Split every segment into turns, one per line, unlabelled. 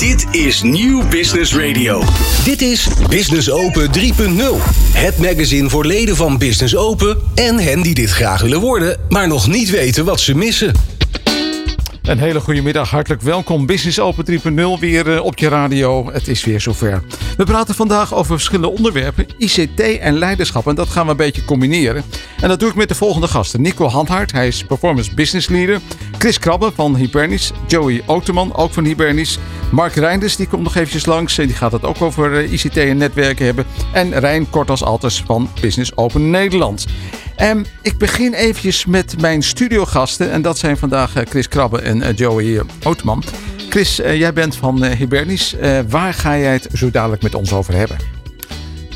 Dit is Nieuw Business Radio. Dit is Business Open 3.0. Het magazine voor leden van Business Open en hen die dit graag willen worden, maar nog niet weten wat ze missen.
Een hele goede middag, hartelijk welkom. Business Open 3.0 weer eh, op je radio. Het is weer zover. We praten vandaag over verschillende onderwerpen, ICT en leiderschap. En dat gaan we een beetje combineren. En dat doe ik met de volgende gasten. Nico Handhart, hij is Performance Business Leader. Chris Krabbe van Hibernis. Joey Oterman, ook van Hibernis. Mark Reinders, die komt nog eventjes langs. Die gaat het ook over eh, ICT en netwerken hebben. En Rijn Kortas Alters van Business Open Nederland. Um, ik begin eventjes met mijn studiogasten. En dat zijn vandaag uh, Chris Krabbe en uh, Joey Ootman. Chris, jij bent van Hibernis. waar ga jij het zo dadelijk met ons over hebben?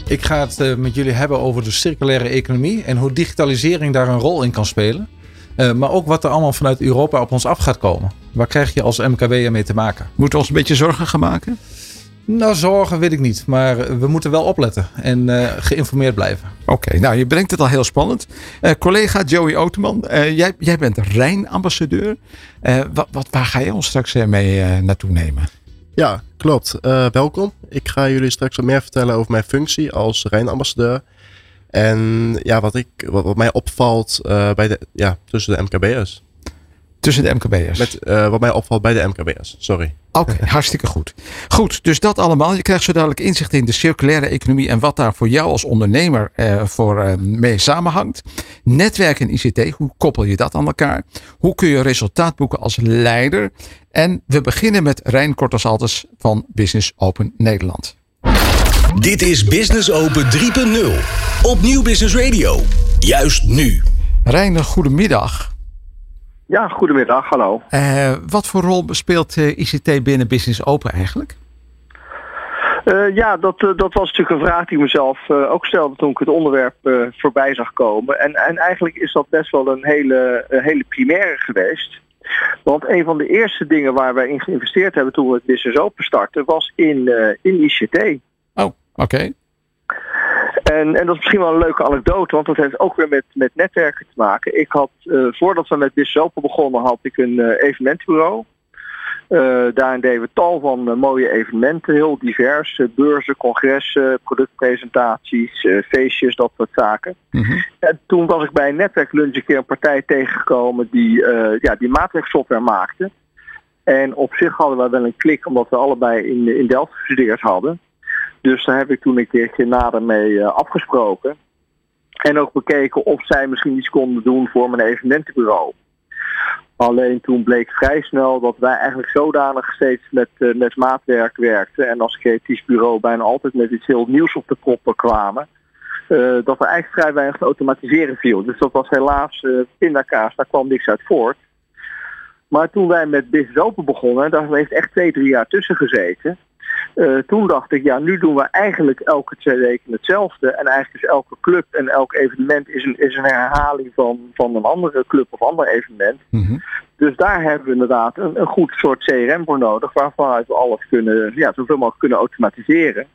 Ik ga het met jullie hebben over de circulaire economie. En hoe digitalisering daar een rol in kan spelen. maar ook wat er allemaal vanuit Europa op ons af gaat komen. Waar krijg je als MKW mee te maken?
Moeten we ons een beetje zorgen gaan maken?
Nou, zorgen weet ik niet. Maar we moeten wel opletten en uh, geïnformeerd blijven.
Oké, nou je brengt het al heel spannend. Uh, collega Joey Oteman, uh, jij, jij bent Rijn-ambassadeur. wat, wat, waar ga je ons straks mee naartoe nemen?
Ja, klopt. welkom. Ik ga jullie straks wat meer vertellen over mijn functie als Rijn-ambassadeur. En ja, wat, ik, wat, wat mij opvalt bij de, ja, tussen de MKB'ers.
Tussen de MKB'ers?
Met, uh, wat mij opvalt bij de MKB'ers, sorry.
Oké, okay, hartstikke goed. Goed, dus dat allemaal. Je krijgt zo dadelijk inzicht in de circulaire economie en wat daar voor jou als ondernemer uh, voor uh, mee samenhangt. Netwerk en ICT, hoe koppel je dat aan elkaar? Hoe kun je resultaat boeken als leider? En we beginnen met Rijn Korters van Business Open Nederland.
Dit is Business Open 3.0 op Nieuw Business Radio. Juist nu.
Rijn, goedemiddag.
Ja, goedemiddag, hallo.
Uh, wat voor rol speelt uh, ICT binnen Business Open eigenlijk?
Uh, ja, dat, dat was natuurlijk een vraag die ik mezelf ook stelde toen ik het onderwerp voorbij zag komen. En, en eigenlijk is dat best wel een hele, hele primaire geweest. Want een van de eerste dingen waar wij in geïnvesteerd hebben toen we het Business Open starten, was in, in ICT.
Oh, oké.
En, en dat is misschien wel een leuke anekdote, want dat heeft ook weer met, met netwerken te maken. Ik had, uh, voordat we met Business Open begonnen, had ik een uh, evenementenbureau. Uh, daarin deden we tal van mooie evenementen, heel divers. beurzen, congressen, productpresentaties, feestjes, dat soort zaken. Mm -hmm. En toen was ik bij een netwerklunch een keer een partij tegengekomen die, ja, die maatwerksoftware maakte. En op zich hadden we wel een klik, omdat we allebei in, in Delft gestudeerd hadden. Dus daar heb ik toen een keertje nader mee uh, afgesproken. En ook bekeken of zij misschien iets konden doen voor mijn evenementenbureau. Alleen toen bleek vrij snel dat wij eigenlijk zodanig steeds met, uh, met maatwerk werkten. En als creatief bureau bijna altijd met iets heel nieuws op de proppen kwamen. Uh, dat er eigenlijk vrij weinig te automatiseren viel. Dus dat was helaas uh, pindakaas, daar kwam niks uit voort. Maar toen wij met Business Open begonnen, daar heeft echt twee, drie jaar tussen gezeten. Uh, toen dacht ik, ja, nu doen we eigenlijk elke twee weken hetzelfde. En eigenlijk is elke club en elk evenement is een, is een herhaling van, van een andere club of ander evenement. Mm -hmm. Dus daar hebben we inderdaad een, een goed soort CRM voor nodig, waarvan we alles kunnen, ja, zoveel mogelijk kunnen automatiseren.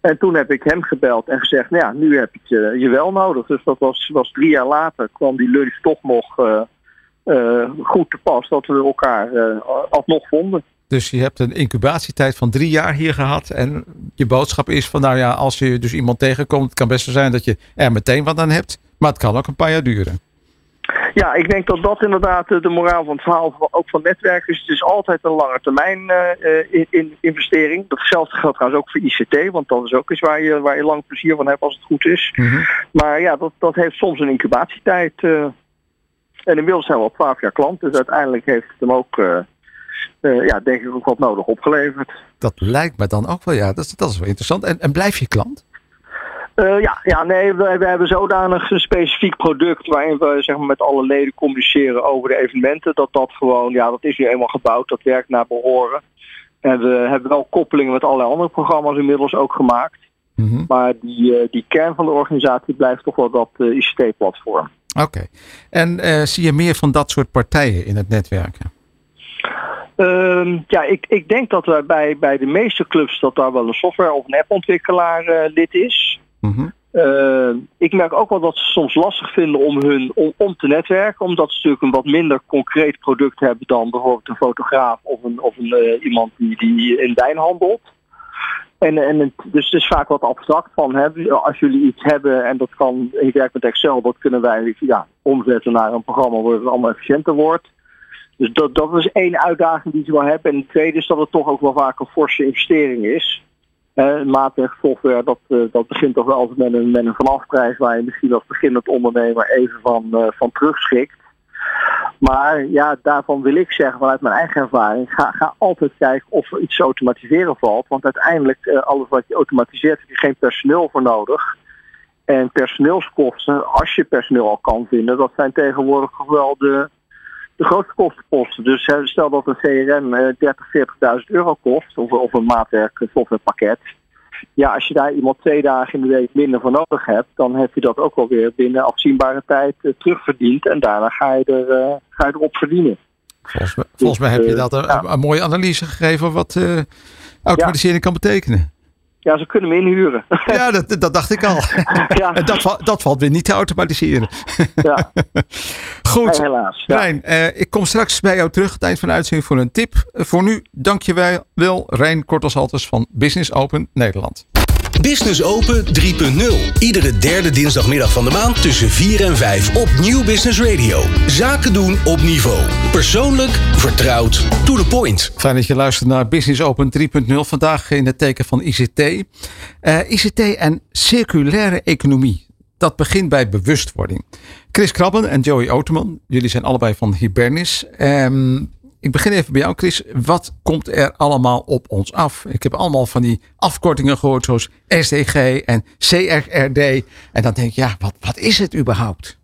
En toen heb ik hem gebeld en gezegd, nou ja, nu heb ik je, je wel nodig. Dus dat was, was drie jaar later, kwam die lunch toch nog uh, uh, goed te pas, dat we elkaar alsnog vonden.
Dus je hebt een incubatietijd van drie jaar hier gehad. En je boodschap is van, nou ja, als je dus iemand tegenkomt, het kan best zo zijn dat je er meteen wat aan hebt. Maar het kan ook een paar jaar duren.
Ja, ik denk dat dat inderdaad de moraal van het verhaal ook van netwerken is. Het is altijd een lange termijn uh, in, investering. Datzelfde geldt trouwens ook voor ICT, want dat is ook iets waar je, waar je lang plezier van hebt als het goed is. Mm -hmm. Maar ja, dat, dat heeft soms een incubatietijd. Uh, en inmiddels zijn we al twaalf jaar klant, dus uiteindelijk heeft het hem ook uh, ja, denk ik ook wat nodig opgeleverd.
Dat lijkt me dan ook wel, ja. Dat is, dat is wel interessant. En, en blijf je klant?
Uh, ja, ja, nee, we, we, hebben zodanig een specifiek product waarin we zeg maar, met alle leden communiceren over de evenementen. Dat dat gewoon, ja, dat is nu eenmaal gebouwd, dat werkt naar behoren. En we hebben wel koppelingen met allerlei andere programma's inmiddels ook gemaakt. Mm -hmm. Maar die, uh, die kern van de organisatie blijft toch wel dat ICT-platform.
Oké. Okay. En zie je meer van dat soort partijen in het netwerken?
Uh, ja, ik, ik denk dat er bij, bij de meeste clubs dat daar wel een software of een appontwikkelaar uh, lid is. Mm -hmm. Uh, ik merk ook wel dat ze soms lastig vinden om, hun, om, om te netwerken. Omdat ze natuurlijk een wat minder concreet product hebben dan bijvoorbeeld een fotograaf of, een, of een, uh, iemand die, die in wijn handelt. En, en dus het is vaak wat abstract van hè, als jullie iets hebben en dat kan, ik werk met Excel, dat kunnen wij ja, omzetten naar een programma waar het allemaal efficiënter wordt. Dus dat, dat is één uitdaging die ze wel hebben. En de tweede is dat het toch ook wel vaak een forse investering is. Uh, software, dat, uh, dat begint toch wel met een, met een vanafprijs waar je misschien als beginnend ondernemer even van, uh, van terugschikt. Maar ja, daarvan wil ik zeggen vanuit mijn eigen ervaring, ga, ga altijd kijken of er iets te automatiseren valt. Want uiteindelijk, alles wat je automatiseert, heb je geen personeel voor nodig. En personeelskosten, als je personeel al kan vinden, dat zijn tegenwoordig wel de, de grootste kostenposten. Dus stel dat een CRM uh, 30, 40.000 euro kost, of, of een maatwerk softwarepakket. Ja, als je daar iemand twee dagen in de week minder voor nodig hebt, dan heb je dat ook wel weer binnen afzienbare tijd uh, terugverdiend. En daarna ga je, er, ga je erop verdienen.
Volgens, mij, volgens mij heb je dat een, ja. een, mooie analyse gegeven wat uh, automatisering ja. kan betekenen.
Ja, ze kunnen me inhuren.
Ja, dat, dat dacht ik al. Ja. Dat, dat valt weer niet te automatiseren. Ja. Goed.
Helaas. Ja.
Rijn, uh, ik kom straks bij jou terug, het eind van de uitzending, voor een tip. Uh, voor nu, dank je wel, Rijn Kortelsalters van Business Open Nederland.
Business Open 3.0. Iedere derde dinsdagmiddag van de maand tussen 4 en 5 op Nieuw Business Radio. Zaken doen op niveau. Persoonlijk, vertrouwd, to the point.
Fijn dat je luistert naar Business Open 3.0. Vandaag in het teken van ICT. Uh, ICT en circulaire economie. Dat begint bij bewustwording. Chris Krabben en Joey Oterman, jullie zijn allebei van Hibernis. Um, ik begin even bij jou, Chris. Wat komt er allemaal op ons af? Ik heb allemaal van die afkortingen gehoord, zoals SDG en CRRD. En dan denk ik, ja, wat, wat is het überhaupt?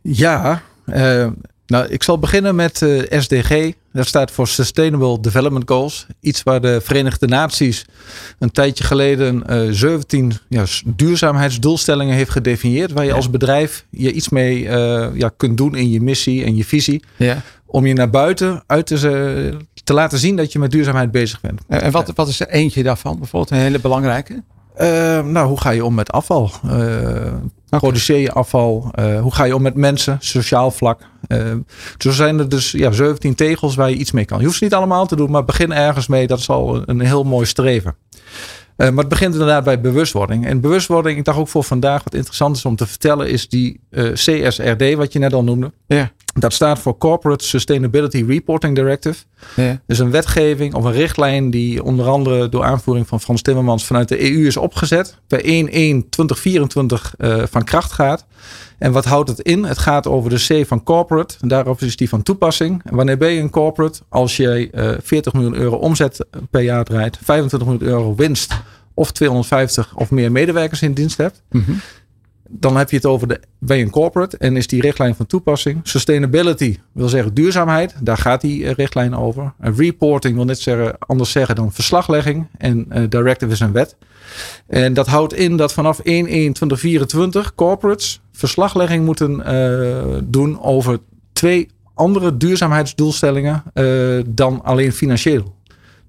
Ja, uh, nou, ik zal beginnen met uh, SDG. Dat staat voor Sustainable Development Goals. Iets waar de Verenigde Naties een tijdje geleden uh, 17 ja, duurzaamheidsdoelstellingen heeft gedefinieerd. Waar je ja. als bedrijf je iets mee uh, ja, kunt doen in je missie en je visie.
Ja.
Om je naar buiten uit te, te laten zien dat je met duurzaamheid bezig bent.
En wat, wat is er eentje daarvan? Bijvoorbeeld een hele belangrijke?
Uh, nou, hoe ga je om met afval? Uh, okay. Produceer je afval? Uh, hoe ga je om met mensen? Sociaal vlak. zo zijn er dus ja, 17 tegels waar je iets mee kan. Je hoeft ze niet allemaal te doen, maar begin ergens mee. Dat is al een heel mooi streven. maar het begint inderdaad bij bewustwording. En bewustwording, ik dacht ook voor vandaag wat interessant is om te vertellen, is die CSRD, wat je net al noemde.
Ja.
Dat staat voor Corporate Sustainability Reporting Directive.
Ja.
Dus een wetgeving of een richtlijn die onder andere door aanvoering van Frans Timmermans vanuit de EU is opgezet. Per 1-1-2024 uh, van kracht gaat. En wat houdt het in? Het gaat over de C van corporate. En daarop is die van toepassing. En wanneer ben je een corporate? Als jij uh, 40 miljoen euro omzet per jaar draait, 25 miljoen euro winst of 250 of meer medewerkers in dienst hebt.
Mm -hmm
dan heb je het over de je een corporate en is die richtlijn van toepassing. Sustainability wil zeggen duurzaamheid, daar gaat die richtlijn over. Reporting wil net zeggen, anders zeggen dan verslaglegging. En uh, directive is een wet. En dat houdt in dat vanaf 1-1-2024 corporates verslaglegging moeten uh, doen over twee andere duurzaamheidsdoelstellingen dan alleen financieel.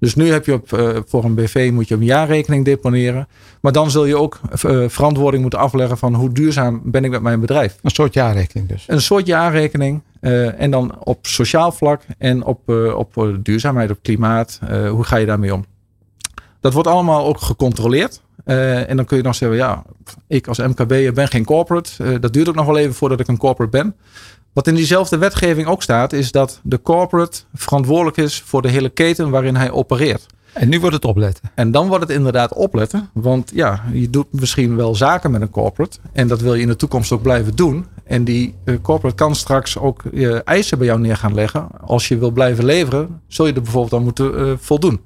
Dus nu heb je op, uh, voor een BV moet je een jaarrekening deponeren. Maar dan zul je ook uh, verantwoording moeten afleggen van hoe duurzaam ben ik met mijn bedrijf.
Een soort jaarrekening dus.
Een soort jaarrekening. Uh, en dan op sociaal vlak en op, op duurzaamheid, op klimaat. hoe ga je daarmee om? Dat wordt allemaal ook gecontroleerd. en dan kun je dan zeggen, ja, ik als MKB ben geen corporate. dat duurt ook nog wel even voordat ik een corporate ben. Wat in diezelfde wetgeving ook staat, is dat de corporate verantwoordelijk is voor de hele keten waarin hij opereert.
En nu wordt het opletten.
En dan wordt het inderdaad opletten. Want ja, je doet misschien wel zaken met een corporate. En dat wil je in de toekomst ook blijven doen. En die uh, corporate kan straks ook uh, eisen bij jou neer gaan leggen. Als je wil blijven leveren, zul je er bijvoorbeeld aan moeten uh, voldoen.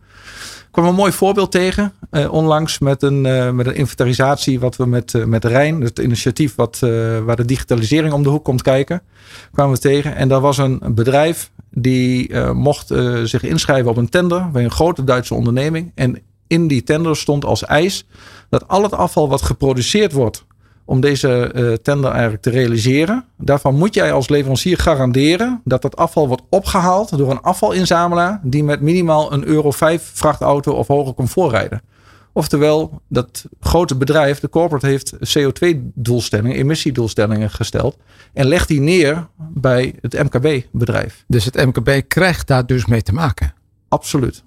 Kwam een mooi voorbeeld tegen uh, onlangs met een, uh, met een inventarisatie wat we met, uh, met Rijn, het initiatief wat, waar de digitalisering om de hoek komt kijken, kwamen we tegen. En dat was een bedrijf die mocht zich inschrijven op een tender bij een grote Duitse onderneming. En in die tender stond als eis dat al het afval wat geproduceerd wordt om deze uh, tender eigenlijk te realiseren. Daarvan moet jij als leverancier garanderen dat dat afval wordt opgehaald door een afvalinzamelaar die met minimaal een Euro 5 vrachtauto of hoger comfort rijden. Oftewel, dat grote bedrijf, de corporate, heeft CO2-doelstellingen, emissiedoelstellingen gesteld. En legt die neer bij het MKB-bedrijf.
Dus het MKB krijgt daar dus mee te maken?
Absoluut.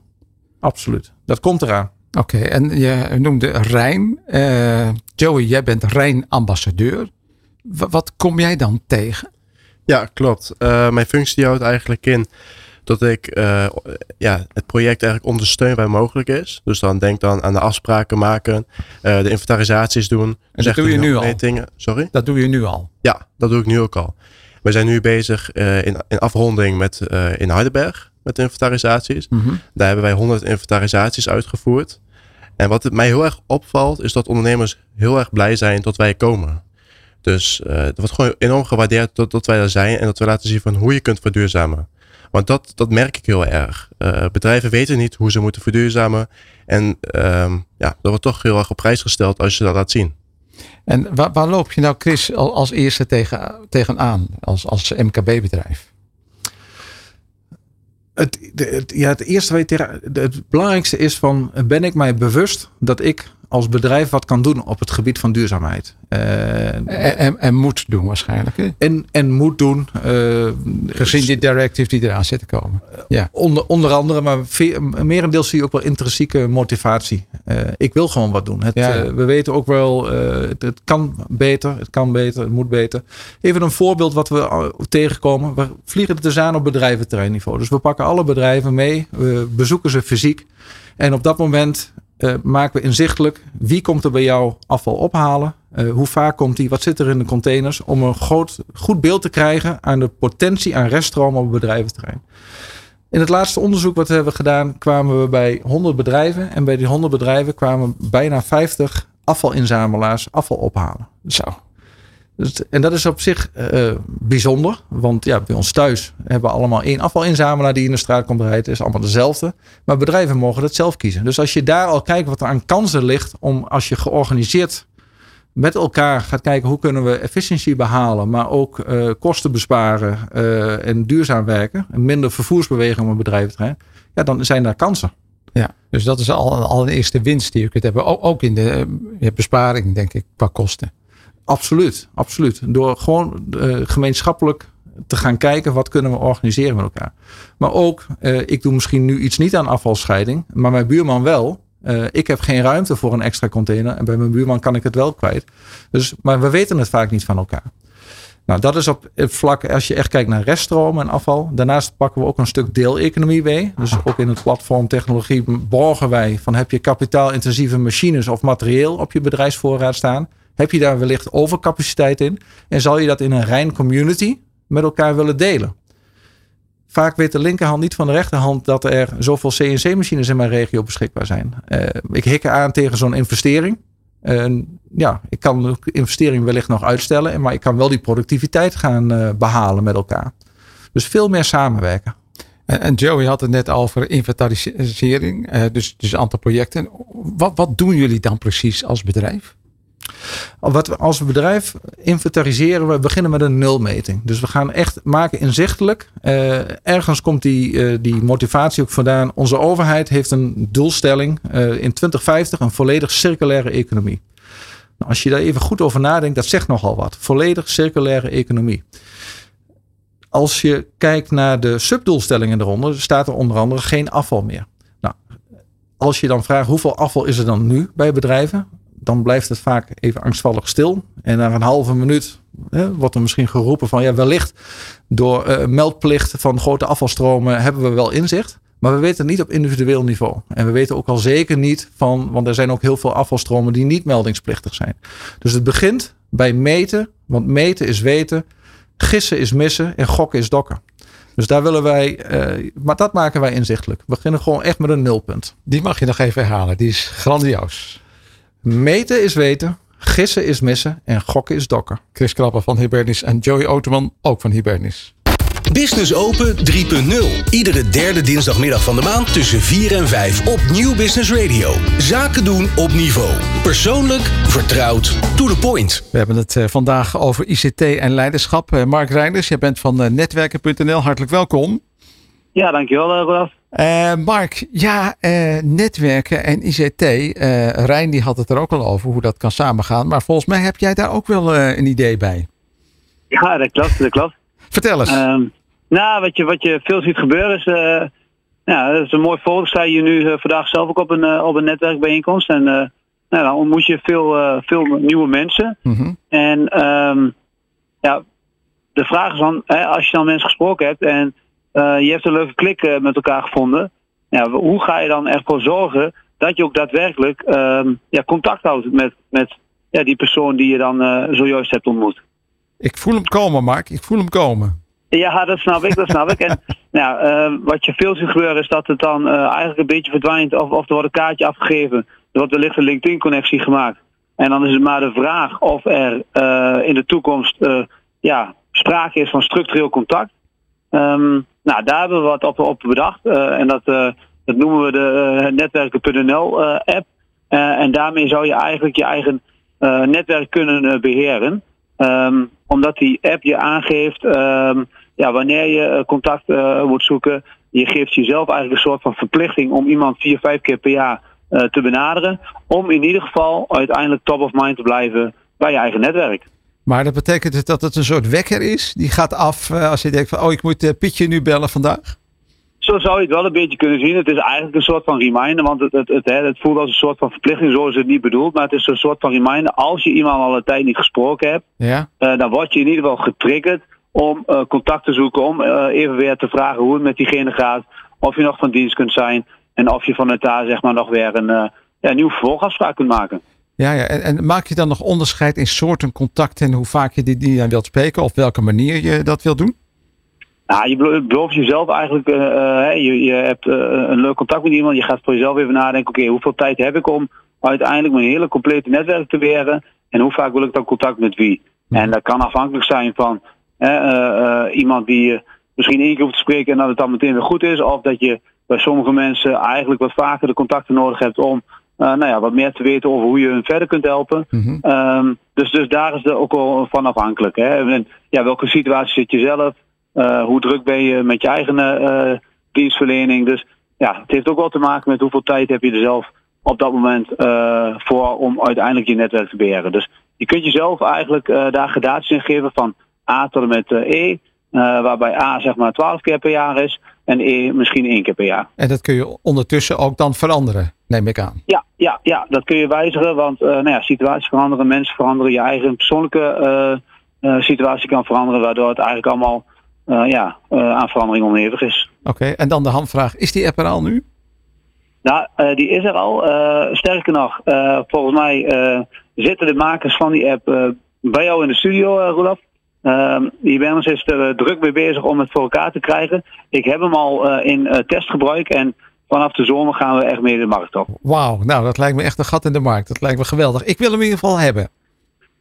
Absoluut. Dat komt eraan.
Oké, en je noemde Rijn. Uh, Joey, jij bent Rijn-ambassadeur. wat kom jij dan tegen?
Ja, klopt. Uh, mijn functie houdt eigenlijk in dat ik uh, ja, het project eigenlijk ondersteun waar mogelijk is. Dus dan denk dan aan de afspraken maken, uh, de inventarisaties doen.
En dat doe je nu al?
Sorry?
Dat doe je nu al?
Ja, dat doe ik nu ook al. We zijn nu bezig uh, in, in afronding met, in Heidelberg met inventarisaties. Mm -hmm. Daar hebben wij 100 inventarisaties uitgevoerd. En wat het mij heel erg opvalt, is dat ondernemers heel erg blij zijn dat wij komen. Dus uh, het wordt gewoon enorm gewaardeerd dat, dat wij er zijn en dat we laten zien van hoe je kunt verduurzamen. Want dat, dat merk ik heel erg. Uh, bedrijven weten niet hoe ze moeten verduurzamen. En um, ja, dat wordt toch heel erg op prijs gesteld als je dat laat zien.
En waar, waar loop je nou, Chris, als eerste tegen, tegenaan als, als MKB-bedrijf?
Het, het, ja, het eerste tegen, het belangrijkste is van ben ik mij bewust dat ik als bedrijf wat kan doen op het gebied van duurzaamheid.
Uh, en, en, moet doen waarschijnlijk. Hè?
En, en moet doen.
Uh, Gezien die directive die eraan zit te komen.
Ja. Onder, onder andere, maar merendeel zie je ook wel intrinsieke motivatie. Uh, ik wil gewoon wat doen. Het, ja. we weten ook wel, het, het, kan beter, het kan beter, het moet beter. Even een voorbeeld wat we tegenkomen. We vliegen het dus aan op bedrijventerreinniveau. Dus we pakken alle bedrijven mee, we bezoeken ze fysiek. En op dat moment uh, maken we inzichtelijk wie komt er bij jou afval ophalen. Uh, hoe vaak komt die? Wat zit er in de containers? Om een groot, goed beeld te krijgen aan de potentie aan reststroom op het bedrijventerrein. In het laatste onderzoek wat we hebben gedaan kwamen we bij 100 bedrijven. En bij die 100 bedrijven kwamen bijna 50 afvalinzamelaars afval ophalen.
Zo.
Dus, en dat is op zich uh, bijzonder. Want ja, bij ons thuis hebben we allemaal één afvalinzamelaar die in de straat komt rijden. Het is allemaal dezelfde. Maar bedrijven mogen het zelf kiezen. Dus als je daar al kijkt wat er aan kansen ligt. om als je georganiseerd met elkaar gaat kijken hoe kunnen we efficiëntie behalen. maar ook uh, kosten besparen uh, en duurzaam werken. en minder vervoersbeweging op een bedrijventerrein. ja, dan zijn daar kansen.
Ja, dus dat is al, al een eerste winst die je kunt hebben. Ook, ook in de besparing, denk ik, qua kosten.
Absoluut, absoluut. Door gewoon gemeenschappelijk te gaan kijken wat kunnen we organiseren met elkaar. Maar ook, ik doe misschien nu iets niet aan afvalscheiding, maar mijn buurman wel. Uh, ik heb geen ruimte voor een extra container en bij mijn buurman kan ik het wel kwijt. Dus, maar we weten het vaak niet van elkaar. Nou, dat is op het vlak als je echt kijkt naar reststroom en afval. Daarnaast pakken we ook een stuk deeleconomie mee. Dus ook in het platform technologie borgen wij van heb je kapitaalintensieve machines of materieel op je bedrijfsvoorraad staan. Heb je daar wellicht overcapaciteit in? En zal je dat in een rein community met elkaar willen delen? Vaak weet de linkerhand niet van de rechterhand dat er zoveel CNC-machines in mijn regio beschikbaar zijn. Uh, ik hik aan tegen zo'n investering. Uh, ja, ik kan de investering wellicht nog uitstellen, maar ik kan wel die productiviteit gaan uh, behalen met elkaar. Dus veel meer samenwerken.
En, Joey had het net over inventarisering, dus, dus een aantal projecten. Wat, wat doen jullie dan precies als bedrijf?
Wat we als bedrijf inventariseren, we beginnen met een nulmeting. Dus we gaan echt maken inzichtelijk. Uh, ergens komt die, uh, die motivatie ook vandaan. Onze overheid heeft een doelstelling uh, in 2050 een volledig circulaire economie. Nou, als je daar even goed over nadenkt, dat zegt nogal wat. Volledig circulaire economie. Als je kijkt naar de subdoelstellingen eronder, staat er onder andere geen afval meer. Nou, als je dan vraagt hoeveel afval is er dan nu bij bedrijven? Dan blijft het vaak even angstvallig stil. En na een halve minuut hè, wordt er misschien geroepen van ja, wellicht door uh, meldplicht van grote afvalstromen hebben we wel inzicht. Maar we weten het niet op individueel niveau. En we weten ook al zeker niet van, want er zijn ook heel veel afvalstromen die niet meldingsplichtig zijn. Dus het begint bij meten, want meten is weten, gissen is missen en gokken is dokken. Dus daar willen wij, uh, maar dat maken wij inzichtelijk. We beginnen gewoon echt met een nulpunt.
Die mag je nog even herhalen, die is grandioos.
Meten is weten, gissen is missen en gokken is dokken.
Chris Krapper van Hibernis en Joey Oterman ook van Hibernis.
Business Open 3.0. Iedere derde dinsdagmiddag van de maand tussen 4 en 5 op Nieuw Business Radio. Zaken doen op niveau. Persoonlijk, vertrouwd, to the point.
We hebben het uh, vandaag over ICT en leiderschap. Uh, Mark Reinders, jij bent van uh, netwerken.nl. Hartelijk welkom.
Ja, dankjewel, Rodaf.
Uh, Mark, ja, uh, netwerken en ICT. Uh, Rijn die had het er ook al over hoe dat kan samengaan. Maar volgens mij heb jij daar ook wel een idee bij.
Ja, dat klopt, dat klopt.
Vertel eens.
Um, nou, wat je, wat je veel ziet gebeuren is... ja, dat is een mooi voorbeeld. Sta je nu vandaag zelf ook op een, op een netwerkbijeenkomst. En nou, dan ontmoet je veel, veel nieuwe mensen.
Mm -hmm.
En um, ja, de vraag is dan, hè, als je dan mensen gesproken hebt... en uh, je hebt een leuke klik uh, met elkaar gevonden. Ja, hoe ga je dan ervoor zorgen dat je ook daadwerkelijk uh, ja, contact houdt met, met ja, die persoon die je dan uh, zojuist hebt ontmoet?
Ik voel hem komen, Mark. Ik voel hem komen.
Ja, dat snap ik, dat snap ik. En ja, wat je veel ziet gebeuren is dat het dan eigenlijk een beetje verdwijnt of, of er wordt een kaartje afgegeven. Er wordt wellicht een LinkedIn-connectie gemaakt. En dan is het maar de vraag of er in de toekomst ja, sprake is van structureel contact. Um, nou, daar hebben we wat op, op bedacht. Uh, en dat, uh, dat noemen we de uh, netwerken.nl app. en daarmee zou je eigenlijk je eigen netwerk kunnen beheren. Um, omdat die app je aangeeft um, ja, wanneer je contact moet zoeken. Je geeft jezelf eigenlijk een soort van verplichting om iemand vier, vijf keer per jaar te benaderen. Om in ieder geval uiteindelijk top of mind te blijven bij je eigen netwerk.
Maar dat betekent dus dat het een soort wekker is. Die gaat af als je denkt van, oh ik moet Pietje nu bellen vandaag.
Zo zou je het wel een beetje kunnen zien. Het is eigenlijk een soort van reminder, want het, het, het, het, voelt als een soort van verplichting. Zo is het niet bedoeld, maar het is een soort van reminder. Als je iemand al een tijd niet gesproken hebt,
ja.
uh, dan word je in ieder geval getriggerd om uh, contact te zoeken. Om uh, even weer te vragen hoe het met diegene gaat. Of je nog van dienst kunt zijn. En of je vanuit daar zeg maar nog weer een, ja, een nieuwe vervolgafspraak kunt maken.
Ja, ja. En, en, maak je dan nog onderscheid in soorten contacten en hoe vaak je die, die aan wilt spreken of welke manier je dat wilt doen?
Nou, je belooft jezelf eigenlijk, uh, uh, je, je hebt uh, een leuk contact met iemand, je gaat voor jezelf even nadenken, oké, okay, hoeveel tijd heb ik om uiteindelijk mijn hele complete netwerk te beheren en hoe vaak wil ik dan contact met wie? En dat kan afhankelijk zijn van iemand die misschien één keer hoeft te spreken en dat het dan meteen weer goed is, of dat je bij sommige mensen eigenlijk wat vaker de contacten nodig hebt om nou ja, wat meer te weten over hoe je hun verder kunt helpen.
Mm -hmm.
um, dus, dus daar is het ook al van afhankelijk. Hè? En, ja, welke situatie zit je zelf? Uh, hoe druk ben je met je eigen uh, dienstverlening? Dus ja, het heeft ook wel te maken met hoeveel tijd heb je er zelf op dat moment voor om uiteindelijk je netwerk te beheren. Dus je kunt jezelf eigenlijk daar gradaties in geven van A tot en met E. waarbij A zeg maar 12 keer per jaar is en E misschien één keer per jaar.
En dat kun je ondertussen ook dan veranderen, neem ik aan.
Ja, ja, ja dat kun je wijzigen, want uh, nou ja, situaties veranderen, mensen veranderen, je eigen persoonlijke uh, uh, situatie kan veranderen, waardoor het eigenlijk allemaal ja, aan verandering onderhevig is.
Oké, okay, en dan de handvraag, is die app er al nu?
Nou, die is er al. sterker nog, volgens mij zitten de makers van die app bij jou in de studio, Roelof. Uh, Ibanez is er druk mee bezig om het voor elkaar te krijgen. Ik heb hem al in testgebruik en vanaf de zomer gaan we echt mee de markt op.
Wauw, nou dat lijkt me echt een gat in de markt. Dat lijkt me geweldig. Ik wil hem in ieder geval hebben.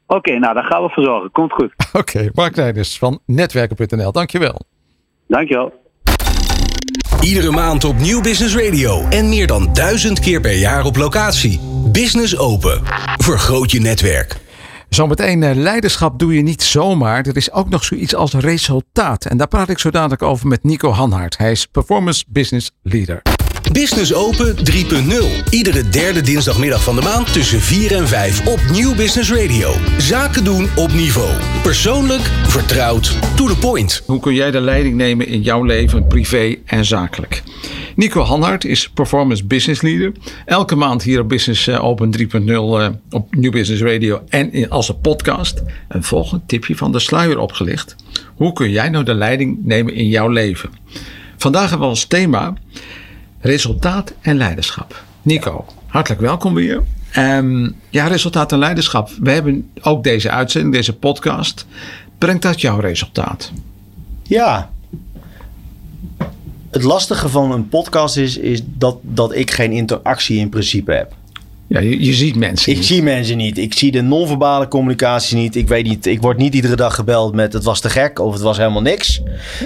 Oké, okay, nou daar gaan we voor zorgen. Komt goed.
Oké, okay, Mark Rijders van netwerken.nl. Dankjewel.
Dankjewel.
Iedere maand op Nieuw Business Radio en meer dan duizend keer per jaar op locatie. Business Open. Vergroot je netwerk.
Zometeen leiderschap doe je niet zomaar. Er is ook nog zoiets als resultaat. En daar praat ik zo dadelijk over met Nico Hanhart. Hij is Performance Business Leader.
Business Open 3.0. Iedere derde dinsdagmiddag van de maand tussen 4 en 5 op Nieuw Business Radio. Zaken doen op niveau. Persoonlijk, vertrouwd, to the point.
Hoe kun jij de leiding nemen in jouw leven, privé en zakelijk? Nico Hanhart is Performance Business Leader. Elke maand hier op Business Open 3.0 uh, op New Business Radio en als een podcast. Een volgend tipje van de sluier opgelicht. Hoe kun jij nou de leiding nemen in jouw leven? Vandaag hebben we als thema resultaat en leiderschap. Nico, hartelijk welkom weer. Um, ja, resultaat en leiderschap. We hebben ook deze uitzending, deze podcast. Brengt dat jouw resultaat?
Ja, het lastige van een podcast is, is dat, dat ik geen interactie in principe heb.
Ja, je, je ziet mensen
Ik
niet.
zie mensen niet. Ik zie de non-verbale communicatie niet. Ik weet niet. Ik word niet iedere dag gebeld met het was te gek of het was helemaal niks.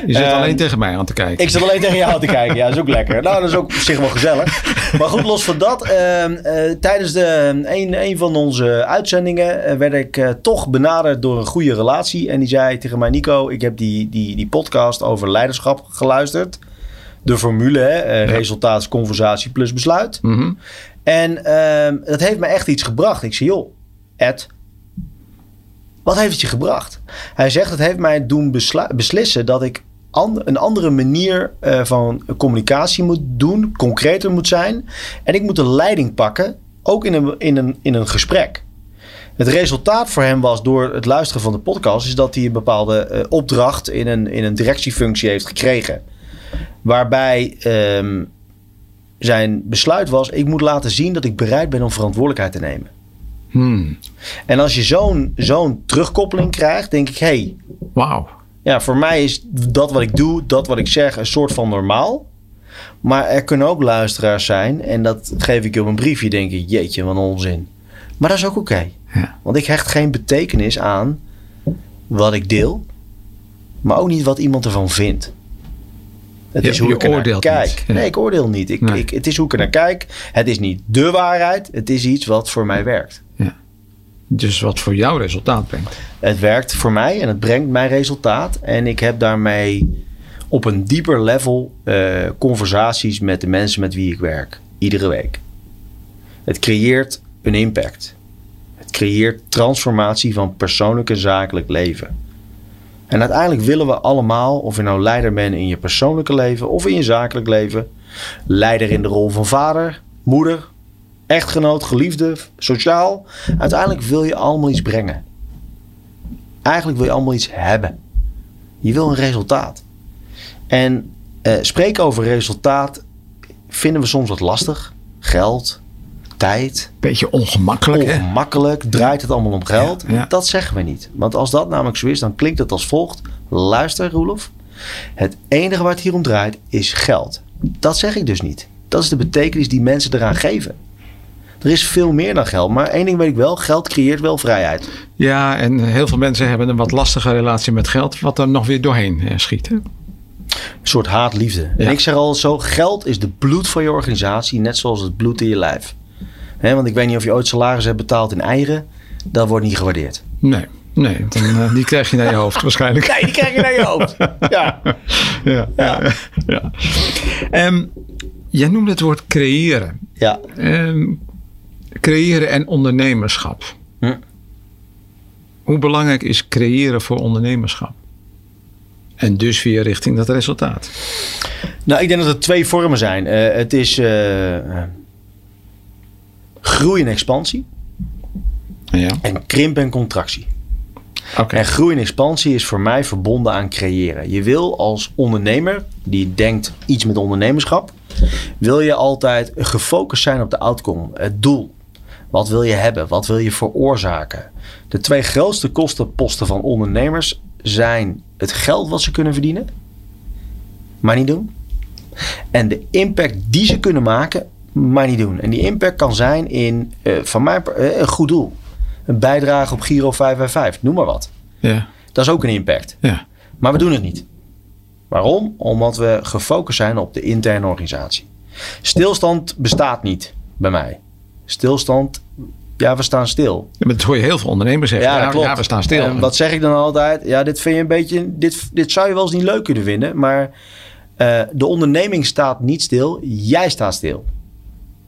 Je zit
Ehm,
alleen tegen mij aan te kijken.
Ik zit alleen tegen jou te kijken. Ja, dat is ook lekker. Nou, dat is ook op zich wel gezellig. Maar goed, los van dat. ehm, eh, tijdens de, een, een van onze uitzendingen eh, werd ik eh, toch benaderd door een goede relatie. En die zei tegen mij, Nico, ik heb die, die, die podcast over leiderschap geluisterd. de formule. Hè? Eh, Resultaat conversatie plus besluit.
Mhm.
En ehm, dat heeft me echt iets gebracht. Ik zei, joh, Ed, wat heeft het je gebracht? Hij zegt, het heeft mij doen beslissen dat ik een andere manier eh, van communicatie moet doen, concreter moet zijn. En ik moet de leiding pakken, ook in een, in een, in een gesprek. Het resultaat voor hem was door het luisteren van de podcast, is dat hij een bepaalde eh, opdracht in een, in een directiefunctie heeft gekregen. Waarbij ehm, zijn besluit was: ik moet laten zien dat ik bereid ben om verantwoordelijkheid te nemen.
Hmm.
En als je zo'n zo'n terugkoppeling krijgt, denk ik: hé, hey,
Wauw.
ja, voor mij is dat wat ik doe, dat wat ik zeg, een soort van normaal. Maar er kunnen ook luisteraars zijn, en dat geef ik je op een briefje, denk ik: jeetje, wat een onzin. Maar dat is ook oké.
Ja.
Want ik hecht geen betekenis aan wat ik deel, maar ook niet wat iemand ervan vindt. Het is hoe
je
ik naar
oordeelt
kijk.
niet. Ja.
Nee, ik oordeel niet. Ik,
Nee.
ik, het is hoe ik er naar kijk. Het is niet de waarheid. Het is iets wat voor mij werkt.
Dus wat voor jou resultaat brengt.
Het werkt voor mij en het brengt mij resultaat. En ik heb daarmee op een dieper level eh, conversaties met de mensen met wie ik werk. Iedere week. Het creëert een impact. Het creëert transformatie van persoonlijk en zakelijk leven. En uiteindelijk willen we allemaal, of je nou leider bent in je persoonlijke leven of in je zakelijk leven, leider in de rol van vader, moeder, echtgenoot, geliefde, sociaal. Uiteindelijk wil je allemaal iets brengen. Eigenlijk wil je allemaal iets hebben. Je wil een resultaat. En eh, spreken over resultaat vinden we soms wat lastig. Geld, tijd,
Beetje ongemakkelijk, hè?
ongemakkelijk, draait het allemaal om geld.
Ja, ja.
Dat zeggen we niet. Want als dat namelijk zo is, dan klinkt het als volgt. Luister, Roelof. Het enige waar het hier om draait is geld. Dat zeg ik dus niet. Dat is de betekenis die mensen eraan geven. Er is veel meer dan geld. Maar één ding weet ik wel. Geld creëert wel vrijheid.
Ja, en heel veel mensen hebben een wat lastige relatie met geld, wat er nog weer doorheen eh, schiet. Hè?
Een soort haat-liefde. En
Ja.
ik zeg al zo, geld is de bloed van je organisatie, net zoals het bloed in je lijf. Want ik weet niet of je ooit salaris hebt betaald in eieren. Dat wordt niet gewaardeerd.
Nee, nee dan, eh, die krijg je naar je hoofd waarschijnlijk.
Nee, die krijg je naar je hoofd. Ja.
Ja, ja. ja. Ehm, jij noemde het woord creëren.
ja.
Ehm, creëren en ondernemerschap.
Hm.
Hoe belangrijk is creëren voor ondernemerschap? En dus weer richting dat resultaat.
Nou, ik denk dat er twee vormen zijn. Eh, het is eh, groei en expansie.
Ja,
En krimp en contractie. En groei en expansie is voor mij verbonden aan creëren. Je wil als ondernemer, die denkt iets met ondernemerschap, wil je altijd gefocust zijn op de outcome, het doel. Wat wil je hebben? Wat wil je veroorzaken? De twee grootste kostenposten van ondernemers zijn het geld wat ze kunnen verdienen, maar niet doen. En de impact die ze kunnen maken, maar niet doen. En die impact kan zijn in, eh, van mij, eh, een goed doel. Een bijdrage op Giro 555, noem maar wat.
Ja,
Dat is ook een impact.
ja.
Maar we doen het niet. Waarom? Omdat we gefocust zijn op de interne organisatie. Stilstand bestaat niet bij mij. Stilstand, ja, we staan stil.
Ja, maar dat hoor je heel veel ondernemers zeggen.
Ja, klopt.
ja, we staan stil.
En wat zeg ik dan altijd? Ja, dit vind je een beetje. Dit, dit zou je wel eens niet leuk kunnen vinden. Maar eh, de onderneming staat niet stil. Jij staat stil.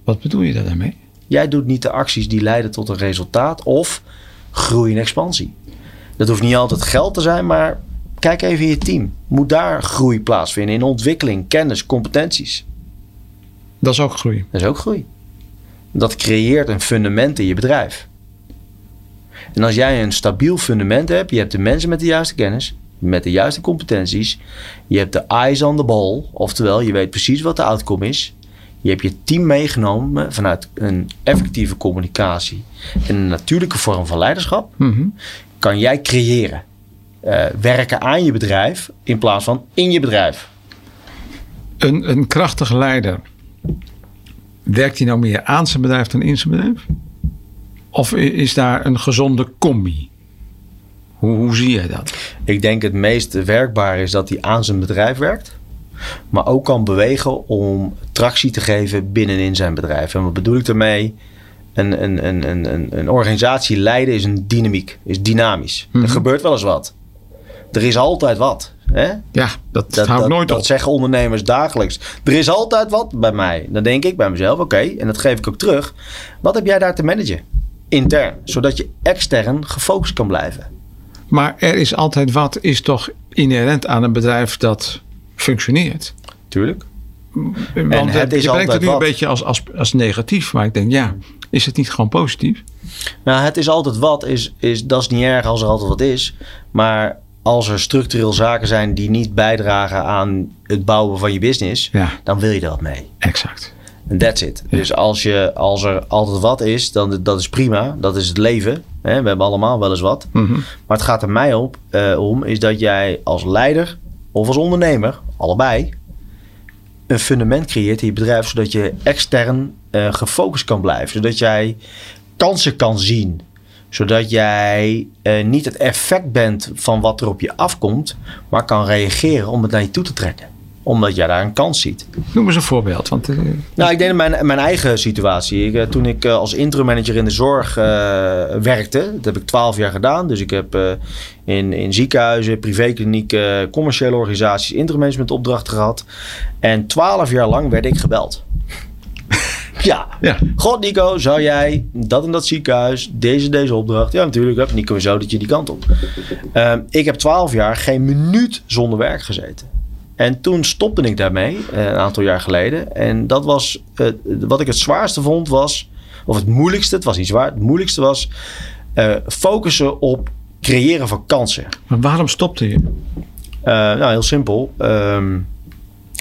Wat bedoel je daar daarmee?
Jij doet niet de acties die leiden tot een resultaat of groei en expansie. Dat hoeft niet altijd geld te zijn, maar kijk even in je team. Moet daar groei plaatsvinden in ontwikkeling, kennis, competenties.
Dat is ook groei.
Dat is ook groei. Dat creëert een fundament in je bedrijf. En als jij een stabiel fundament hebt, je hebt de mensen met de juiste kennis, met de juiste competenties, je hebt de eyes on the ball, oftewel je weet precies wat de outcome is. Je hebt je team meegenomen vanuit een effectieve communicatie en een natuurlijke vorm van leiderschap.
Mhm.
Kan jij creëren. Eh, werken aan je bedrijf in plaats van in je bedrijf.
Een, een krachtige leider. Werkt hij nou meer aan zijn bedrijf dan in zijn bedrijf? Of is daar een gezonde combi? Hoe, hoe zie jij dat?
Ik denk het meest werkbaar is dat hij aan zijn bedrijf werkt. Maar ook kan bewegen om tractie te geven binnenin zijn bedrijf. En wat bedoel ik daarmee? Een, een, een, een, een, een organisatie leiden is een dynamiek, is dynamisch.
Mhm.
Er gebeurt wel eens wat. Er is altijd wat. Hè?
Ja, dat,
Dat,
houdt
dat,
nooit
dat
op.
zeggen ondernemers dagelijks. Er is altijd wat bij mij. Dan denk ik bij mezelf, oké, en dat geef ik ook terug. Wat heb jij daar te managen? Intern, zodat je extern gefocust kan blijven.
Maar er is altijd wat, is toch inherent aan een bedrijf dat functioneert.
Tuurlijk.
Want
het
eh,
is
je brengt het nu een beetje als, als, als negatief. Maar ik denk, ja, is het niet gewoon positief?
Nou, het is altijd wat, is, is, dat is niet erg als er altijd wat is. Maar als er structureel zaken zijn die niet bijdragen aan het bouwen van je business,
Ja,
dan wil je er wat mee.
exact.
En that's it. Dus als, je, als er altijd wat is, dan dat is prima. Dat is het leven. Hè? We hebben allemaal wel eens wat.
Mhm.
Maar het gaat er mij op, eh, om, is dat jij als leider of als ondernemer, allebei, een fundament creëert in je bedrijf, zodat je extern eh, gefocust kan blijven. Zodat jij kansen kan zien. Zodat jij eh, niet het effect bent van wat er op je afkomt, maar kan reageren om het naar je toe te trekken. Omdat jij daar een kans ziet.
Noem eens een voorbeeld. Want eh,
Nou, ik denk dat mijn, mijn eigen situatie. Ik, eh, toen ik eh, als interim manager in de zorg werkte, dat heb ik twaalf jaar gedaan. Dus ik heb in, in ziekenhuizen, privéklinieken, commerciële organisaties interim management opdrachten gehad. En twaalf jaar lang werd ik gebeld. ja.
ja,
God Nico, zou jij dat en dat ziekenhuis, deze deze opdracht? Ja, natuurlijk. Hup, Nico, zo dat je die kant op. Ehm, ik heb twaalf jaar geen minuut zonder werk gezeten. En toen stopte ik daarmee, eh, een aantal jaar geleden. En dat was, wat ik het zwaarste vond was, of het moeilijkste, het was niet zwaar, het moeilijkste was eh, focussen op creëren van kansen.
maar waarom stopte je?
Eh, nou, heel simpel. Ehm,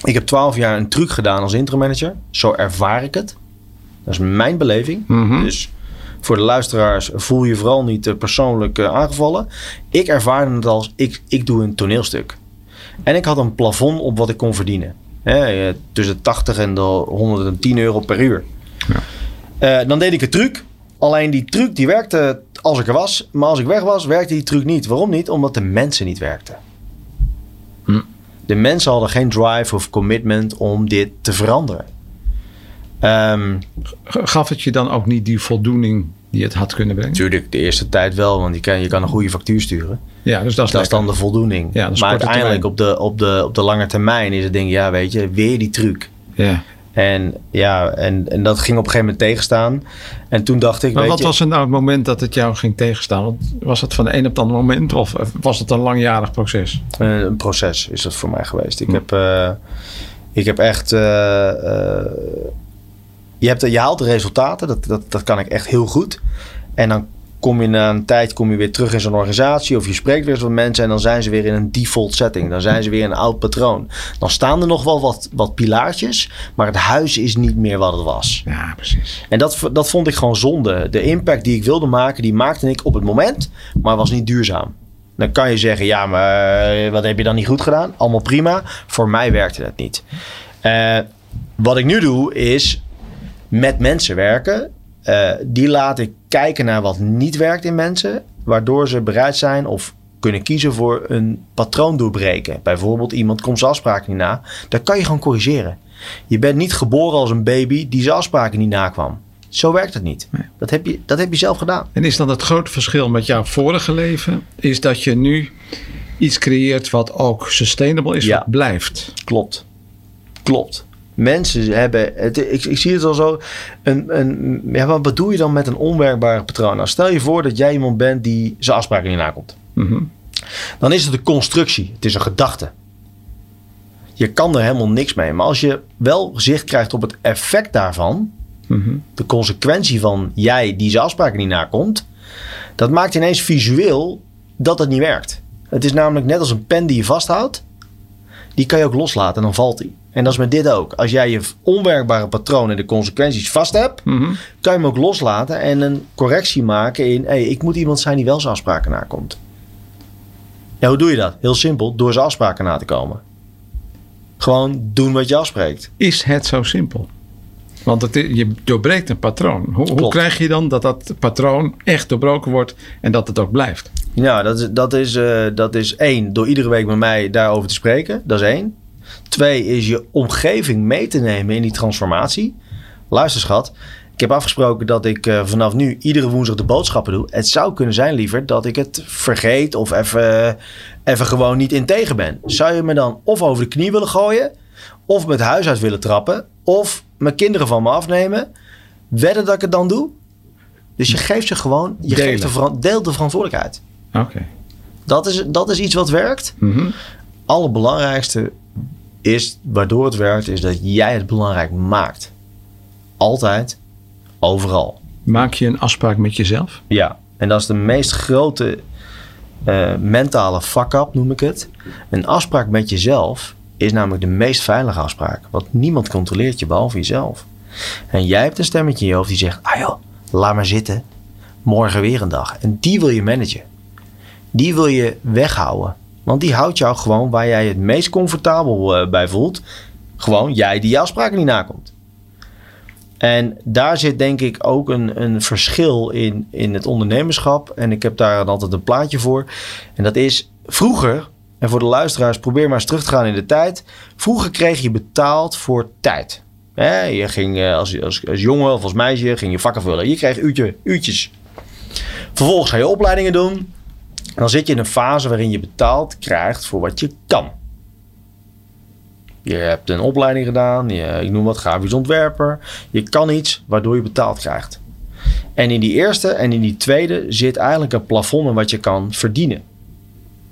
ik heb twaalf jaar een truc gedaan als interim manager. Zo ervaar ik het. Dat is mijn beleving.
Mhm.
Dus voor de luisteraars voel je vooral niet persoonlijk aangevallen. Ik ervaarde het als ik, ik doe een toneelstuk. En ik had een plafond op wat ik kon verdienen. Hè, eh, tussen de 80 en de 110 euro per uur. Eh, dan deed ik een truc. Alleen die truc die werkte als ik er was. Maar als ik weg was, werkte die truc niet. Waarom niet? Omdat de mensen niet werkten.
Hm.
De mensen hadden geen drive of commitment om dit te veranderen. Ehm,
Gaf het je dan ook niet die voldoening die het had kunnen brengen?
natuurlijk, de eerste tijd wel, want je kan, je kan een goede factuur sturen.
Ja, dus dat is,
Dat is dan de voldoening.
Ja, is
maar uiteindelijk op de, op, de, op de lange termijn is het ding, ja, weet je, weer die truc.
Ja.
En ja, en, en dat ging op een gegeven moment tegenstaan. En toen dacht ik,
Maar
weet
wat
je,
was er nou het moment dat het jou ging tegenstaan? Want Was het van de een op het andere moment of was het een langjarig proces?
Eh, een proces is dat voor mij geweest. Ik heb, eh, ik heb echt. eh, je, hebt, je haalt de resultaten, dat, dat, dat kan ik echt heel goed. En dan kom je na een tijd kom je weer terug in zo'n organisatie of je spreekt weer eens met mensen en dan zijn ze weer in een default setting. Dan zijn ze weer in een oud patroon. Dan staan er nog wel wat, wat pilaartjes, maar het huis is niet meer wat het was.
Ja, precies.
En dat, dat vond ik gewoon zonde. De impact die ik wilde maken, die maakte ik op het moment, maar was niet duurzaam. Dan kan je zeggen, ja, maar eh, wat heb je dan niet goed gedaan? Allemaal prima. Voor mij werkte het niet. Eh, wat ik nu doe, is met mensen werken. Eh, die laat ik kijken naar wat niet werkt in mensen. Waardoor ze bereid zijn of kunnen kiezen voor een patroon doorbreken. Bijvoorbeeld iemand komt zijn afspraken niet na. Dat kan je gewoon corrigeren. Je bent niet geboren als een baby die zijn afspraken niet nakwam. Zo werkt het niet.
Nee.
Dat, heb je, dat heb je zelf gedaan.
En is dan het grote verschil met jouw vorige leven? Is dat je nu iets creëert wat ook sustainable is,
Ja.
wat blijft.
Klopt. Klopt. Mensen hebben, het, ik, ik zie het al zo, een, een, ja, wat bedoel je dan met een onwerkbare patroon? Nou, stel je voor dat jij iemand bent die zijn afspraken niet nakomt.
Mhm.
Dan is het een constructie, het is een gedachte. Je kan er helemaal niks mee. Maar als je wel zicht krijgt op het effect daarvan,
Mhm.
de consequentie van jij die zijn afspraken niet nakomt, dat maakt ineens visueel dat het niet werkt. Het is namelijk net als een pen die je vasthoudt, die kan je ook loslaten en dan valt die. En dat is met dit ook. Als jij je onwerkbare patroon en de consequenties vast hebt,
Mhm.
kan je hem ook loslaten en een correctie maken in: hey, ik moet iemand zijn die wel zijn afspraken nakomt. Ja, hoe doe je dat? Heel simpel, door zijn afspraken na te komen. Gewoon doen wat je afspreekt.
Is het zo simpel? Want het, je doorbreekt een patroon. Hoe, krijg je dan dat dat patroon echt doorbroken wordt en dat het ook blijft?
Ja, dat is, dat, is, eh, dat is één, door iedere week met mij daarover te spreken. Dat is één. Twee is je omgeving mee te nemen in die transformatie. Luister schat, Ik heb afgesproken dat ik eh, vanaf nu iedere woensdag de boodschappen doe. Het zou kunnen zijn liever dat ik het vergeet of even, even gewoon niet integer ben. Zou je me dan of over de knie willen gooien, of met huis uit willen trappen, of mijn kinderen van me afnemen? Wedden dat ik het dan doe? Dus je geeft ze gewoon, je
Delen.
geeft de, deelt de verantwoordelijkheid.
Oké.
Dat is, dat is iets wat werkt.
Mhm.
Allerbelangrijkste is, waardoor het werkt, is dat jij het belangrijk maakt. Altijd, overal.
Maak je een afspraak met jezelf?
Ja, en dat is de meest grote eh, mentale fuck-up, noem ik het. Een afspraak met jezelf is namelijk de meest veilige afspraak. Want niemand controleert je behalve jezelf. En jij hebt een stemmetje in je hoofd die zegt: Ah joh, laat maar zitten. Morgen weer een dag. En die wil je managen. Die wil je weghouden. Want die houdt jou gewoon waar jij het meest comfortabel eh, bij voelt. Gewoon jij die je afspraken niet nakomt. En daar zit denk ik ook een, een verschil in, in het ondernemerschap. En ik heb daar altijd een plaatje voor. En dat is vroeger, en voor de luisteraars, probeer maar eens terug te gaan in de tijd. Vroeger kreeg je betaald voor tijd. Je ging eh, als, als, als jongen of als meisje ging je vakken vullen. Je kreeg uurtje, uurtjes. Vervolgens ga je opleidingen doen. Dan zit je in een fase waarin je betaald krijgt voor wat je kan. Je hebt een opleiding gedaan, je, ik noem wat grafisch ontwerper. Je kan iets waardoor je betaald krijgt. En in die eerste en in die tweede zit eigenlijk een plafond in wat je kan verdienen.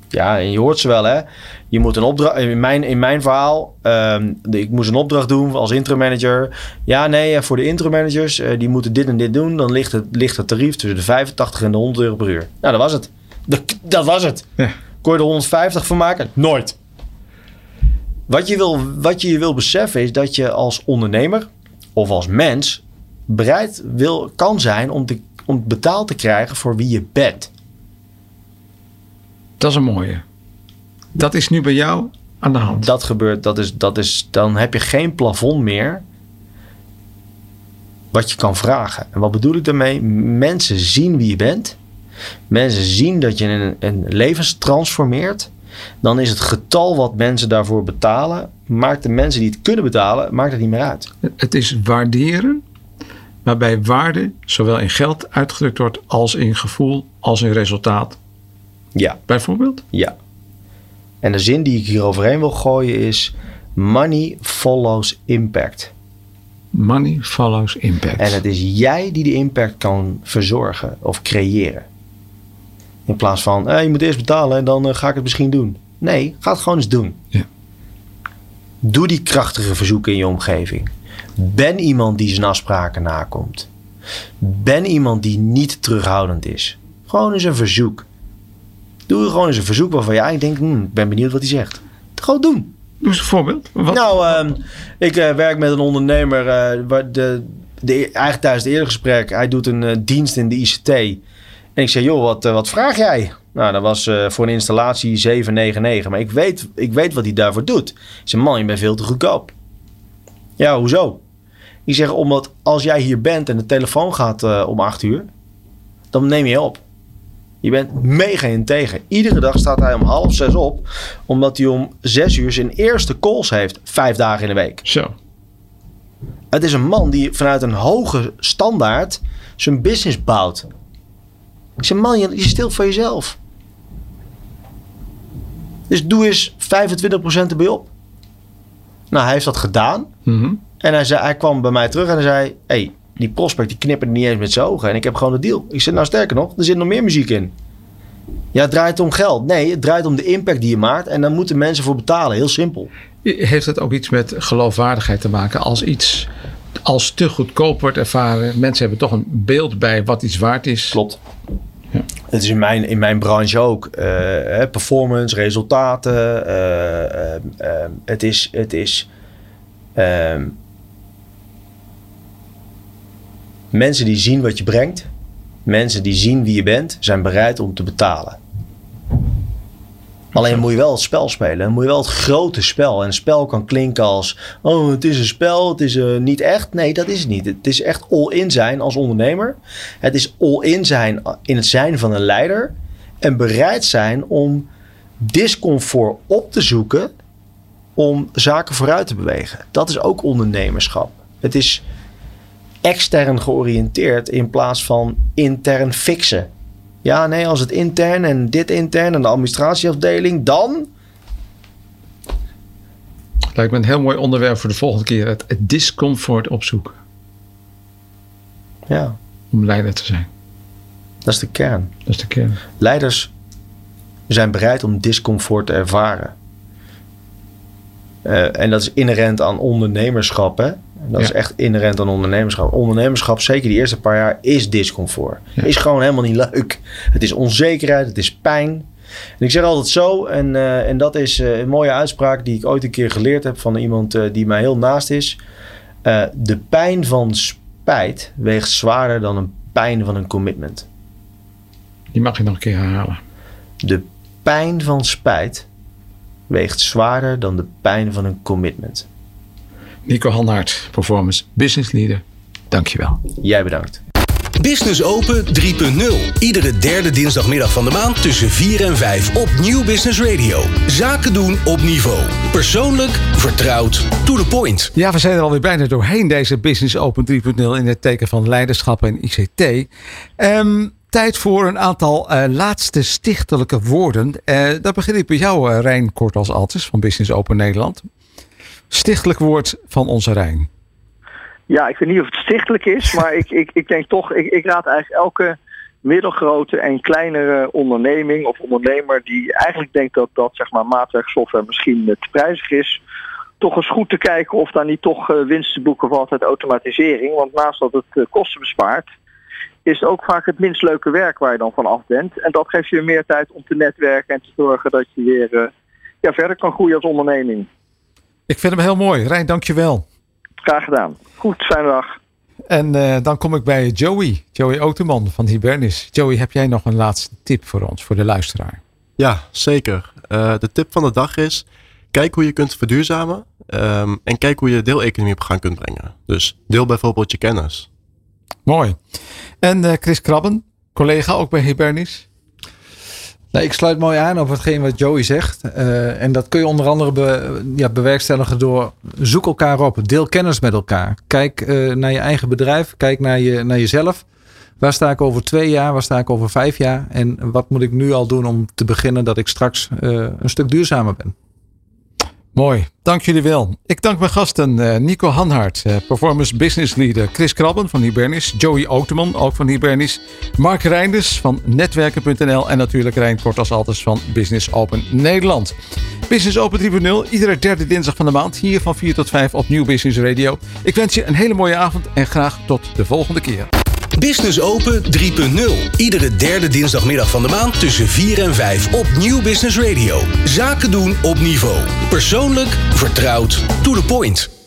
Ja, en je hoort ze wel, hè? Je moet een opdracht. In mijn, in mijn verhaal, ehm, ik moest een opdracht doen als interim manager. Ja, nee, eh, voor de interim managers, eh, die moeten dit en dit doen. Dan ligt het, ligt het tarief tussen de 85 en de 100 euro per uur. Nou, dat was het. Dat, dat was het.
Ja.
Kon je er 150 van maken? Nooit. Wat je, wil, wat je je wil beseffen is dat je als ondernemer of als mens bereid wil, kan zijn om, te, om betaald te krijgen voor wie je bent.
Dat is een mooie. Dat is nu bij jou aan de hand.
Dat gebeurt, dat is, dat is, dan heb je geen plafond meer wat je kan vragen. En wat bedoel ik daarmee? Mensen zien wie je bent. Mensen zien dat je een, een levens transformeert. Dan is het getal wat mensen daarvoor betalen, maakt de mensen die het kunnen betalen, maakt het niet meer uit.
Het is waarderen, waarbij waarde zowel in geld uitgedrukt wordt als in gevoel, als in resultaat.
Ja.
Bijvoorbeeld?
Ja. En de zin die ik hier overheen wil gooien is: money follows impact.
Money follows impact.
En het is jij die de impact kan verzorgen of creëren. In plaats van, eh, je moet eerst betalen en dan eh, ga ik het misschien doen. Nee, ga het gewoon eens doen.
Ja.
Doe die krachtige verzoeken in je omgeving. Ben iemand die zijn afspraken nakomt. Ben iemand die niet terughoudend is. Gewoon eens een verzoek. Doe gewoon eens een verzoek waarvan jij denkt, hmm, ik ben benieuwd wat hij zegt. Gewoon doen.
Doe eens een voorbeeld. Wat?
Nou, ehm, ik eh, werk met een ondernemer. eh, waar de, de, eigenlijk tijdens het eerdere gesprek. Hij doet een dienst in de ICT. En ik zei, joh, wat, eh, wat vraag jij? Nou, dat was eh, voor een installatie 799. Maar ik weet, ik weet wat hij daarvoor doet. Ik zei, man, je bent veel te goedkoop. Ja, hoezo? Ik zeg, omdat als jij hier bent en de telefoon gaat eh, om 8 uur. Dan neem je op. Je bent mega integer. Iedere dag staat hij om half zes op. Omdat hij om zes uur zijn eerste calls heeft. Vijf dagen in de week.
Zo.
Het is een man die vanuit een hoge standaard zijn business bouwt. Ik zeg, man, je, je stilt voor jezelf. Dus doe eens 25% erbij op. Nou, hij heeft dat gedaan.
Mhm.
En hij, zei, hij kwam bij mij terug en hij zei... hey, die prospect die knipperde niet eens met zijn ogen. En ik heb gewoon de deal. Ik zei, nou sterker nog, er zit nog meer muziek in. Ja, het draait om geld. Nee, het draait om de impact die je maakt. En daar moeten mensen voor betalen. Heel simpel.
Heeft het ook iets met geloofwaardigheid te maken? Als iets als te goedkoop wordt ervaren. Mensen hebben toch een beeld bij wat iets waard is.
Klopt.
Ja.
Het is in mijn, in mijn branche ook. eh, hè, performance, resultaten. eh, eh, eh, het is. Het is ehm, mensen die zien wat je brengt. Mensen die zien wie je bent. Zijn bereid om te betalen. Alleen moet je wel het spel spelen. Moet je wel het grote spel. En een spel kan klinken als... Oh, het is een spel. Het is eh, niet echt. Nee, dat is het niet. Het is echt all-in zijn als ondernemer. Het is all-in zijn in het zijn van een leider. En bereid zijn om discomfort op te zoeken... om zaken vooruit te bewegen. Dat is ook ondernemerschap. Het is extern georiënteerd in plaats van intern fixen. Ja, nee, als het intern en dit intern en de administratieafdeling, dan.
Lijkt me een heel mooi onderwerp voor de volgende keer. Het, het discomfort opzoeken.
Ja,
Om leider te zijn.
dat is de kern.
Dat is de kern.
Leiders zijn bereid om discomfort te ervaren. Eh, en dat is inherent aan ondernemerschap. Hè? Dat is echt inherent aan ondernemerschap. Ondernemerschap, zeker die eerste paar jaar, is discomfort.
Ja.
Is gewoon helemaal niet leuk. Het is onzekerheid, het is pijn. En ik zeg altijd zo, en, eh, en dat is eh, een mooie uitspraak die ik ooit een keer geleerd heb van iemand eh, die mij heel naast is. De pijn van spijt weegt zwaarder dan een pijn van een commitment.
Die mag je nog een keer herhalen.
De pijn van spijt weegt zwaarder dan de pijn van een commitment.
Nico Hanhart, Performance Business Leader. Dankjewel.
Jij bedankt.
Business Open 3.0. Iedere derde dinsdagmiddag van de maand tussen 4 en 5 op Nieuw Business Radio. Zaken doen op niveau. Persoonlijk, vertrouwd, to the point.
Ja, we zijn er alweer bijna doorheen deze Business Open 3.0 in het teken van leiderschap en ICT. Ehm, tijd voor een aantal eh, laatste stichtelijke woorden. Eh daar begin ik bij jou, eh, Rijn Kort als Altes van Business Open Nederland. Stichtelijk woord van onze Rijn.
Ja, ik weet niet of het stichtelijk is, maar ik, ik, ik denk toch, ik, ik raad eigenlijk elke middelgrote en kleinere onderneming of ondernemer die eigenlijk denkt dat, dat zeg maar, maatwerksoftware misschien te prijzig is, toch eens goed te kijken of daar niet toch eh, winst te boeken valt uit automatisering. Want naast dat het eh, kosten bespaart, is het ook vaak het minst leuke werk waar je dan van af bent. En dat geeft je meer tijd om te netwerken en te zorgen dat je weer eh, ja, verder kan groeien als onderneming.
Ik vind hem heel mooi. Rijn, dankjewel.
Graag gedaan. Goed, fijne dag.
En eh, dan kom ik bij Joey, Joey Oteman van Hibernis. Joey, heb jij nog een laatste tip voor ons, voor de luisteraar?
Ja, zeker. Eh, de tip van de dag is: kijk hoe je kunt verduurzamen. ehm, en kijk hoe je deeleconomie op gang kunt brengen. Dus deel bijvoorbeeld je kennis.
Mooi. En eh, Chris Krabben, collega ook bij Hibernis.
Nou, ik sluit mooi aan op hetgeen wat Joey zegt. Eh, en dat kun je onder andere ja, bewerkstelligen door zoek elkaar op. Deel kennis met elkaar. Kijk eh, naar je eigen bedrijf. Kijk naar, je, naar jezelf. Waar sta ik over twee jaar? Waar sta ik over vijf jaar? En wat moet ik nu al doen om te beginnen dat ik straks eh, een stuk duurzamer ben?
Mooi, dank jullie wel. Ik dank mijn gasten eh, Nico Hanhart, eh, Performance Business Leader. Chris Krabben van Hibernis. Joey Oteman, ook van Hibernis. Mark Reinders van Netwerken.nl. En natuurlijk Rijn Kort als altijd van Business Open Nederland. Business Open 3.0, iedere derde dinsdag van de maand. Hier van 4 tot 5 op Nieuw Business Radio. Ik wens je een hele mooie avond en graag tot de volgende keer.
Business Open 3.0. Iedere derde dinsdagmiddag van de maand tussen 4 en 5 op Nieuw Business Radio. Zaken doen op niveau. Persoonlijk, vertrouwd, to the point.